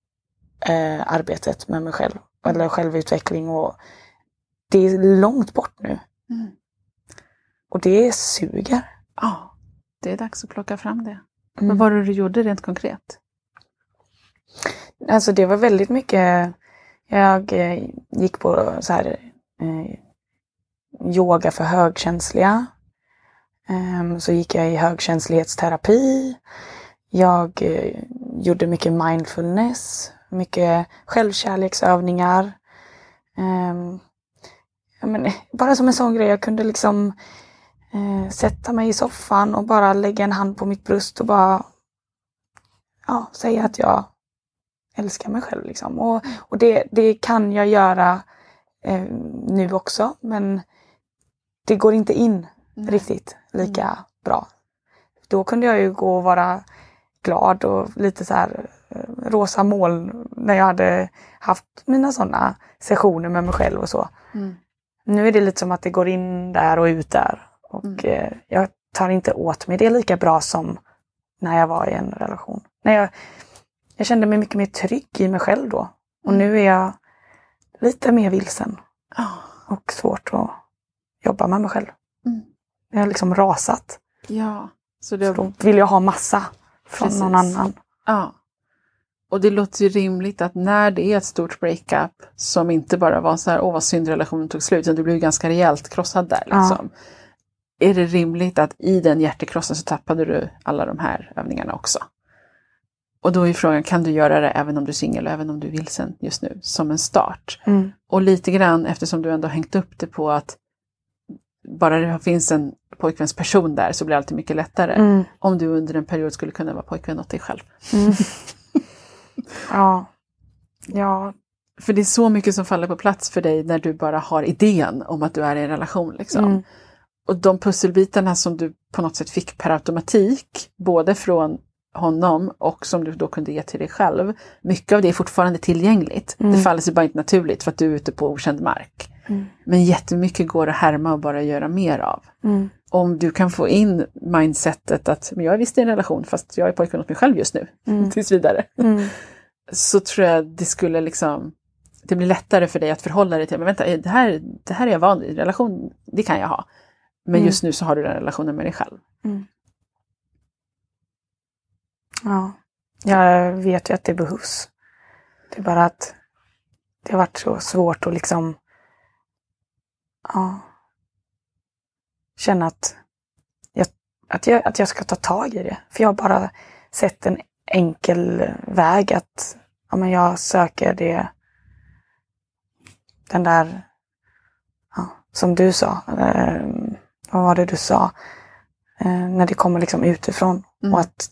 eh, arbetet med mig själv eller självutveckling och det är långt bort nu Mm. och det suger. Ja, det är dags att plocka fram det. Mm. Vad var det du gjorde rent konkret? Alltså det var väldigt mycket, jag eh, gick på så här eh, yoga för högkänsliga. Ehm, så gick jag i högkänslighetsterapi. Jag eh, gjorde mycket mindfulness, mycket självkärleksövningar. Ehm, men, bara som en sån grej, jag kunde liksom eh, sätta mig i soffan och bara lägga en hand på mitt bröst och bara ja, säga att jag älskar mig själv. Liksom. Och, och det, det kan jag göra eh, nu också, men det går inte in riktigt lika bra. Då kunde jag ju gå och vara glad och lite så här eh, rosa moln när jag hade haft mina sådana sessioner med mig själv och så. Mm. Nu är det lite som att det går in där och ut där. Och Mm. eh, jag tar inte åt mig det lika bra som när jag var i en relation. När jag, jag kände mig mycket mer trygg i mig själv då. Och Mm. nu är jag lite mer vilsen och svårt att jobba med mig själv. Mm. Jag har liksom rasat. ja. Så Så det, då vill jag ha massa från Precis. någon annan. ja. Och det låter ju rimligt att när det är ett stort breakup som inte bara var så här, åh vad synd relationen tog slut, utan du blev ganska rejält krossad där. Ja. Är det rimligt att i den hjärtekrossen så tappade du alla de här övningarna också? Och då är frågan, kan du göra det även om du är singel och även om du är vilsen just nu, som en start? Mm. Och lite grann eftersom du ändå hängt upp det på att bara det finns en pojkvänsperson där så blir allt mycket lättare. Mm. Om du under en period skulle kunna vara pojkvän åt dig själv. Mm. ja. Ja. För det är så mycket som faller på plats för dig när du bara har idén om att du är i en relation. Liksom. Och de pusselbitarna som du på något sätt fick per automatik, både från honom och som du då kunde ge till dig själv. Mycket av det är fortfarande tillgängligt. Mm. Det faller sig bara inte naturligt för att du är ute på okänd mark. Mm. Men jättemycket går att härma och bara göra mer av. Mm. Om du kan få in mindsetet att men jag är visst i en relation fast jag är pojkvän åt mig själv just nu, Mm. tills vidare. Mm. Så tror jag det skulle liksom, det blir lättare för dig att förhålla dig till, men vänta, det här, det här är jag van vid, relation, det kan jag ha. Men Mm. just nu så har du den relationen med dig själv. Mm. Ja, jag vet ju att det behövs. Det är bara att det har varit så svårt att liksom ja, känna att jag att, jag, att jag ska ta tag i det. För jag har bara sett en enkel väg att ja, men jag söker det, den där, ja, som du sa, eh, vad var det du sa, eh, när det kommer liksom utifrån. Mm. Och att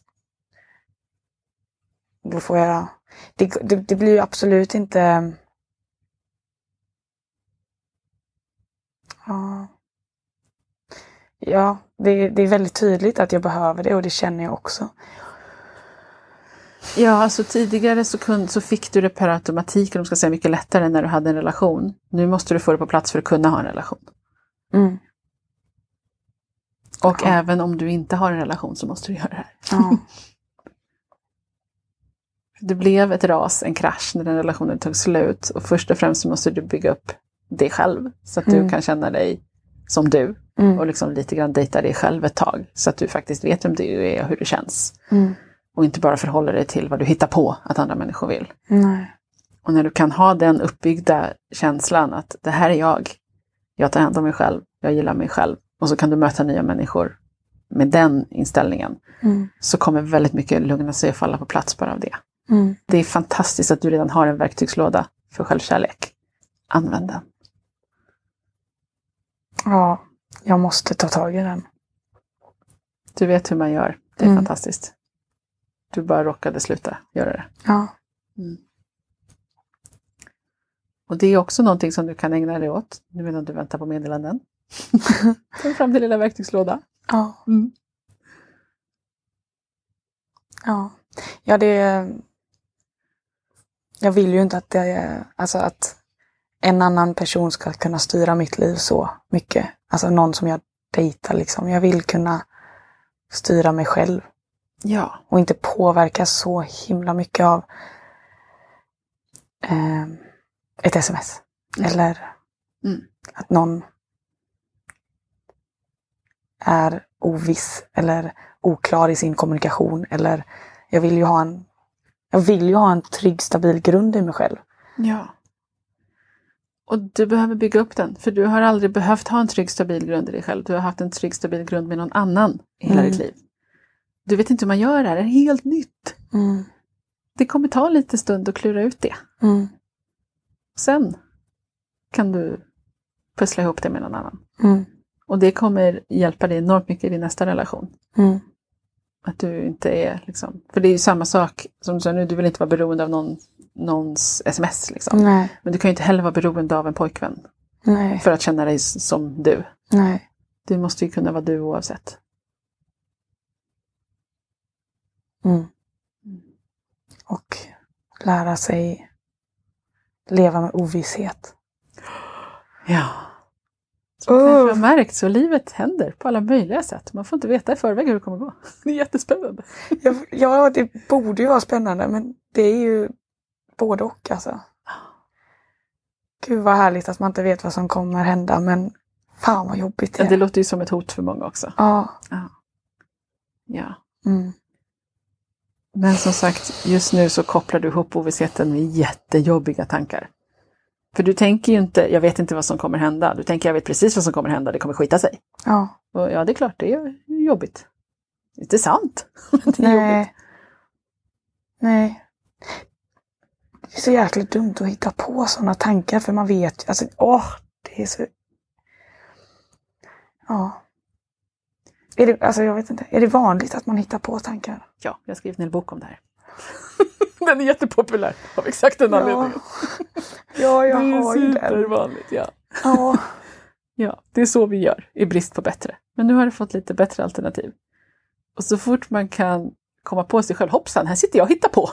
då får jag, det, det, det blir ju absolut inte Ja, ja det, det är väldigt tydligt att jag behöver det och det känner jag också. Ja, alltså tidigare så, kunde, så fick du det per automatik, om ska säga mycket lättare när du hade en relation. Nu måste du få det på plats för att kunna ha en relation. Mm. Och Ja. även om du inte har en relation så måste du göra det här. Ja. Det blev ett ras, en krasch när den relationen tog slut. Och först och främst så måste du bygga upp dig själv så att du Mm. kan känna dig som du. Mm. Och liksom lite grann dejta dig själv ett tag. Så att du faktiskt vet vem du är och hur det känns. Mm. Och inte bara förhåller dig till vad du hittar på att andra människor vill. Nej. Och när du kan ha den uppbyggda känslan att det här är jag. Jag tar hand om mig själv. Jag gillar mig själv. Och så kan du möta nya människor med den inställningen. Mm. Så kommer väldigt mycket lugna sig och falla på plats bara av det. Mm. Det är fantastiskt att du redan har en verktygslåda för självkärlek. Använd den. Ja, jag måste ta tag i den. Du vet hur man gör. Det är Mm. fantastiskt. Du bara råkade sluta göra det. Ja. Och det är också någonting som du kan ägna dig åt nu medan du väntar på meddelanden. Ta fram din lilla verktygslåda. Ja. Mm. Ja. Ja, det... Jag vill ju inte att det... Alltså att en annan person ska kunna styra mitt liv så mycket. Alltså någon som jag dejtar liksom. Jag vill kunna styra mig själv. Ja. och inte påverkas så himla mycket av eh, ett sms. Mm. Eller Mm. att någon är oviss eller oklar i sin kommunikation. Eller jag vill ju ha en jag vill ju ha en trygg, stabil grund i mig själv. Ja. Och du behöver bygga upp den, för du har aldrig behövt ha en trygg, stabil grund i dig själv. Du har haft en trygg, stabil grund med någon annan i hela Mm. ditt liv. Du vet inte hur man gör det här, det är helt nytt. Mm. Det kommer ta lite stund att klura ut det. Mm. Sen kan du pussla ihop det med någon annan. Mm. Och det kommer hjälpa dig enormt mycket i din nästa relation. Mm. Att du inte är liksom, för det är ju samma sak som du sa nu, du vill inte vara beroende av någon, någons sms liksom. Nej, Men du kan ju inte heller vara beroende av en pojkvän nej, för att känna dig som du. nej. Du måste ju kunna vara du oavsett. Mm. Och lära sig leva med ovisshet. Ja. Som du kanske har märkt så livet händer på alla möjliga sätt. Man får inte veta i förväg hur det kommer gå. Det är jättespännande. Ja, ja, det borde ju vara spännande men det är ju både och alltså. Gud vad härligt att man inte vet vad som kommer hända men fan vad jobbigt det Det är. låter ju som ett hot för många också. Ja. Ja. Mm. Men som sagt, just nu så kopplar du ihop ovissheten med jättejobbiga tankar. För du tänker ju inte, jag vet inte vad som kommer hända. Du tänker, jag vet precis vad som kommer hända, det kommer skita sig. Ja. Och ja, det är klart, det är jobbigt. Det är inte sant. det är jobbigt. Nej. Nej. Det är så jäkla dumt att hitta på sådana tankar för man vet ju, alltså åh, det är så... Ja. Är det, alltså jag vet inte, är det vanligt att man hittar på tankar? Ja, jag har skrivit en hel bok om det här. den är jättepopulär av exakt den anledningen. Ja, jag det är har supervanligt, ja. Ja. Ja, det är så vi gör i brist på bättre. Men nu har du fått lite bättre alternativ. Och så fort man kan komma på sig själv, hoppsan, här sitter jag och hittar på.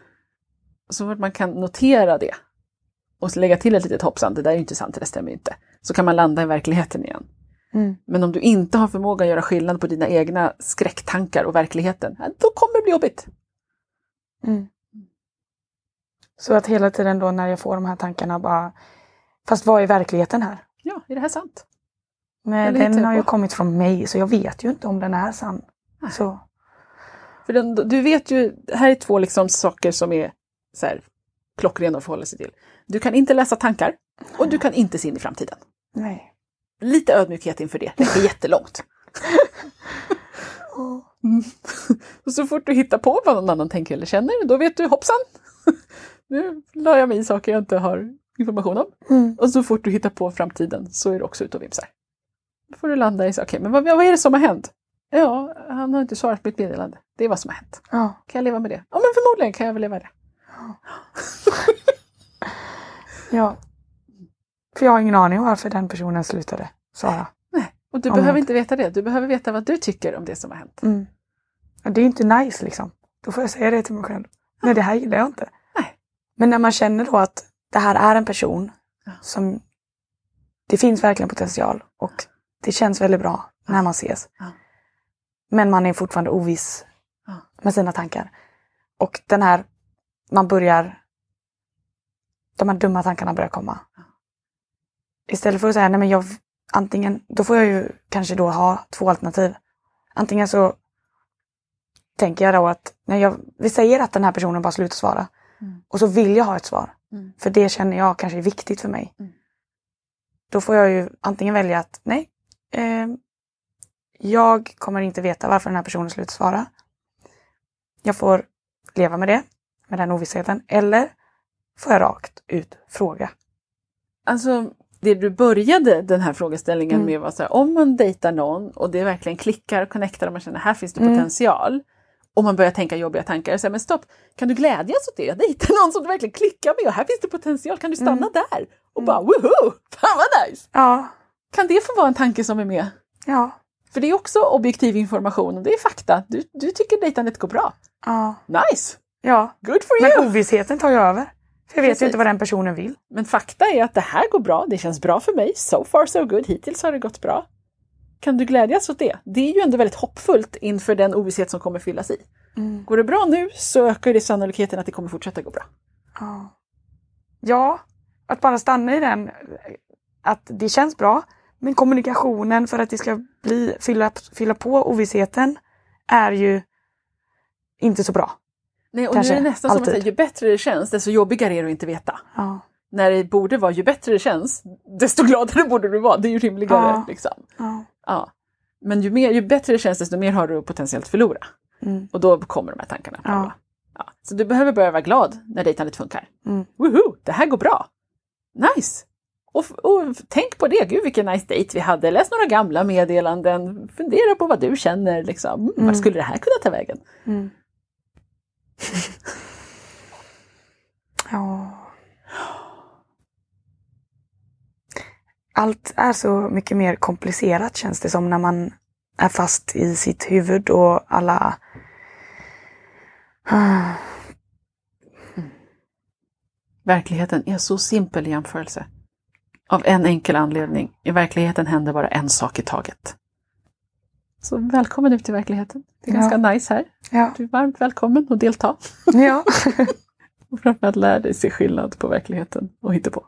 Så fort man kan notera det och lägga till ett litet hoppsan, det där är ju inte sant, det där stämmer inte. Så kan man landa i verkligheten igen. Mm. Men om du inte har förmåga att göra skillnad på dina egna skräcktankar och verkligheten, ja, då kommer det bli jobbigt. Mm. Så att hela tiden då när jag får de här tankarna bara, fast vad är verkligheten här? Ja, är det här sant? Men Eller den har ju kommit från mig så jag vet ju inte om den är sann. Nej. Så, För den, du vet ju, här är två liksom saker som är så här, klockrena att förhålla sig till. Du kan inte läsa tankar och du kan inte se in i framtiden. nej. Lite ödmjukhet inför det, det är jättelångt. Mm. Och så fort du hittar på vad någon annan tänker eller känner, då vet du hoppsan! nu la jag mig i saker jag inte har information om. Mm. Och så fort du hittar på framtiden så är du också ute och vimsar. Då får du landa i okej, men vad, vad är det som har hänt? Ja, han har inte svarat på mitt meddelande. Det är vad som har hänt. Ja. Kan jag leva med det? Ja, men förmodligen kan jag väl leva med det. ja. För jag har ingen aning varför den personen slutade svara. Och du Ja, behöver inte veta det. Du behöver veta vad du tycker om det som har hänt. Mm. Det är inte nice liksom. Då får jag säga det till mig själv. Nej, det här gillar jag inte. Nej. Men när man känner då att det här är en person Ja. som det finns verkligen potential och det känns väldigt bra när man ses. Men man är fortfarande oviss med sina tankar. Och den här, man börjar, de här dumma tankarna börjar komma. Istället för att säga, nej men jag, antingen, då får jag ju kanske då ha två alternativ. Antingen så tänker jag då att, när jag, vi säger att den här personen bara slutar svara. Mm. Och så vill jag ha ett svar. Mm. För det känner jag kanske är viktigt för mig. Mm. Då får jag ju antingen välja att, nej, eh, jag kommer inte veta varför den här personen slutar svara. Jag får leva med det, med den ovissheten. Eller får jag rakt ut fråga. Alltså, det du började den här frågeställningen Mm. med var så här, om man dejtar någon och det verkligen klickar och connectar och man känner här finns det Mm. potential. Och man börjar tänka jobbiga tankar. Så här, men stopp, kan du glädjas åt det? Jag dejtar någon som du verkligen klickar med och här finns det potential. Kan du stanna Mm. där? Och Mm. bara woho! Fan vad nice! Ja, Kan det få vara en tanke som är med? ja, För det är också objektiv information och det är fakta. Du, du tycker dejtandet går bra. ja, Nice! ja. Good for you! Men ovissheten tar ju över. För jag vet Precis. ju inte vad den personen vill. Men fakta är att det här går bra, det känns bra för mig, so far so good, hittills har det gått bra. Kan du glädjas åt det? Det är ju ändå väldigt hoppfullt inför den ovisshet som kommer fyllas i. Mm. Går det bra nu så ökar det sannolikheten att det kommer fortsätta gå bra. Ja. att bara stanna i den, att det känns bra, men kommunikationen för att det ska bli, fylla, fylla på ovissheten är ju inte så bra. Nej, och Kanske, nu är det nästan som att alltid. säga, ju bättre det känns, desto jobbigare är det att inte veta. Ja, När det borde vara, ju bättre det känns, desto gladare borde du vara. Det är ju rimligare. Ja. Liksom. ja. Ja. Men ju, mer, ju bättre det känns, desto mer har du att potentiellt förlora. Mm. Och då kommer de här tankarna. Ja. Ja. Så du behöver börja vara glad när dejtandet funkar. Mm. Woohoo, det här går bra! Nice! Och, och tänk på det, gud vilken nice dejt vi hade. Läs några gamla meddelanden, fundera på vad du känner. Liksom. Mm, Mm. Vart skulle det här kunna ta vägen? Mm. ja. Allt är så mycket mer komplicerat känns det som när man är fast i sitt huvud och alla... Verkligheten är så simpel i jämförelse. Av en enkel anledning. I verkligheten händer bara en sak i taget. Så välkommen ut i verkligheten. Det är Ja. ganska nice här. Ja. Du är varmt välkommen att delta. ja. Och framförallt lär dig se skillnad på verkligheten och hitta på.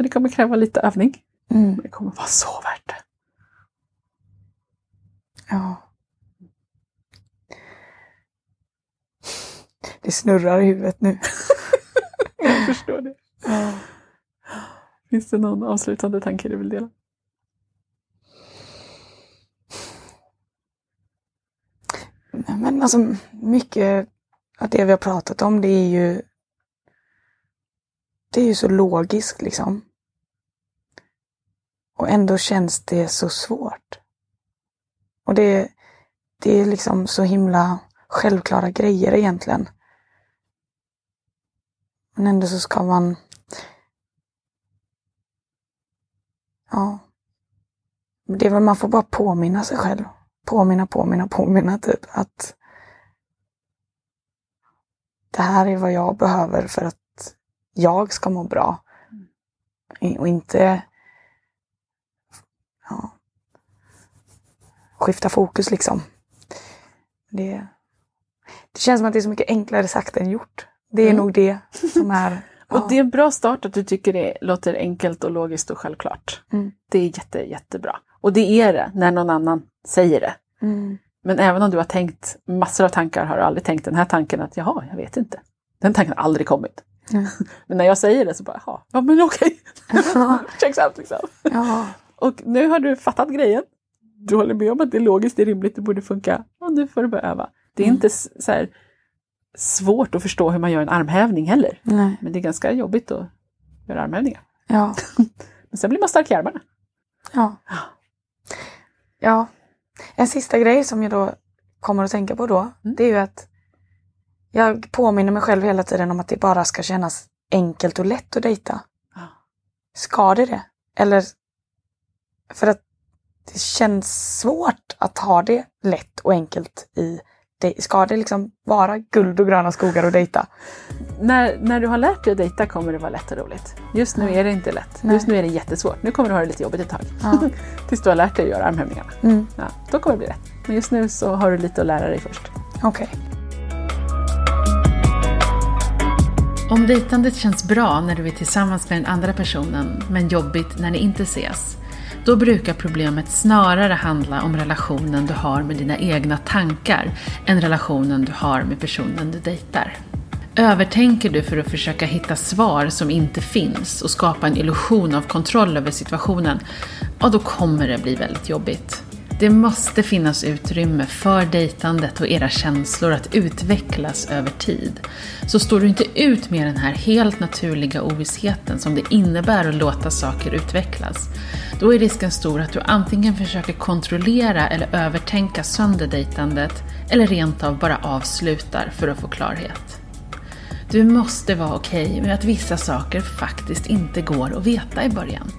Men det kommer kräva lite övning. Mm. Men det kommer vara så värt det. ja. Det snurrar i huvudet nu. Jag förstår det. Ja. Finns det någon avslutande tanke du vill dela? Men alltså mycket av det vi har pratat om det är ju Det är ju så logiskt liksom. Och ändå känns det så svårt. Och det, det är liksom så himla självklara grejer egentligen. Men ändå så ska man Ja. Det är väl man får bara påminna sig själv. Påminna, påminna, påminna typ att det här är vad jag behöver för att jag ska må bra. I- Och inte ja, skifta fokus liksom. Det, det känns som att det är så mycket enklare sagt än gjort. Det är Mm. nog det som är... Och det är en bra start att du tycker det låter enkelt och logiskt och självklart. Mm. Det är jätte, jättebra. Och det är det när någon annan säger det. Mm. Men även om du har tänkt massor av tankar har du aldrig tänkt den här tanken att jaha, jag vet inte. Den tanken har aldrig kommit. Mm. Men när jag säger det så bara, jaha, ja men okej. Checks out liksom. Ja. Och nu har du fattat grejen. du håller med om att det är logiskt, det är rimligt, det borde funka. Och nu får du börja öva. Det är Mm. inte så här, svårt att förstå hur man gör en armhävning heller. Nej. Men det är ganska jobbigt att göra armhävningar. Ja. Men sen blir man stark i armarna. Ja. Ja. En sista grej som jag då kommer att tänka på då, Mm. det är ju att jag påminner mig själv hela tiden om att det bara ska kännas enkelt och lätt att dejta. Ska det det? Eller för att det känns svårt att ha det lätt och enkelt i det. Ska det liksom vara guld och gröna skogar och dejta? När, när du har lärt dig att dejta kommer det vara lätt och roligt. Just nu är det inte lätt. Nej. Just nu är det jättesvårt. Nu kommer du ha det lite jobbigt ett tag. Ja. Tills du har lärt dig att göra armhävningarna. Mm. Ja, då kommer det bli rätt. Men just nu så har du lite att lära dig först. Okej. Om dejtandet känns bra när du är tillsammans med den andra personen, men jobbigt när ni inte ses, då brukar problemet snarare handla om relationen du har med dina egna tankar än relationen du har med personen du dejtar. Övertänker du för att försöka hitta svar som inte finns och skapa en illusion av kontroll över situationen, ja då kommer det bli väldigt jobbigt. Det måste finnas utrymme för dejtandet och era känslor att utvecklas över tid. Så står du inte ut med den här helt naturliga ovissheten som det innebär att låta saker utvecklas, då är risken stor att du antingen försöker kontrollera eller övertänka sönder dejtandet eller rent av bara avslutar för att få klarhet. Du måste vara okej med att vissa saker faktiskt inte går att veta i början.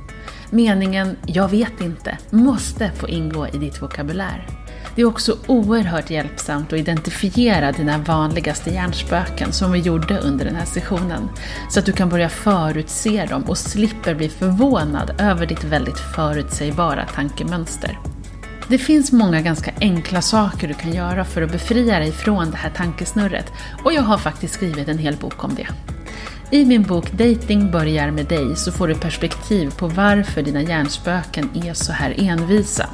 Meningen ”jag vet inte” måste få ingå i ditt vokabulär. Det är också oerhört hjälpsamt att identifiera dina vanligaste hjärnspöken som vi gjorde under den här sessionen, så att du kan börja förutse dem och slipper bli förvånad över ditt väldigt förutsägbara tankemönster. Det finns många ganska enkla saker du kan göra för att befria dig från det här tankesnurret och jag har faktiskt skrivit en hel bok om det. I min bok Dating börjar med dig så får du perspektiv på varför dina hjärnspöken är så här envisa.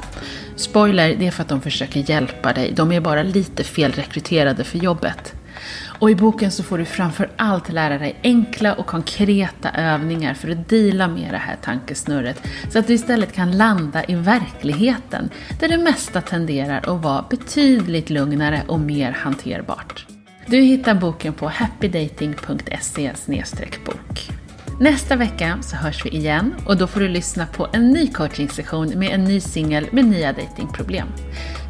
Spoiler, det är för att de försöker hjälpa dig, de är bara lite felrekryterade för jobbet. Och i boken så får du framför allt lära dig enkla och konkreta övningar för att deala med det här tankesnurret så att du istället kan landa i verkligheten där det mesta tenderar att vara betydligt lugnare och mer hanterbart. Du hittar boken på happydating.se bok. Nästa vecka så hörs vi igen och då får du lyssna på en ny coachingsession med en ny singel med nya datingproblem.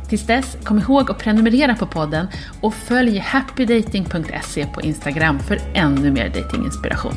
Tills dess, kom ihåg att prenumerera på podden och följ happydating.se på Instagram för ännu mer datinginspiration.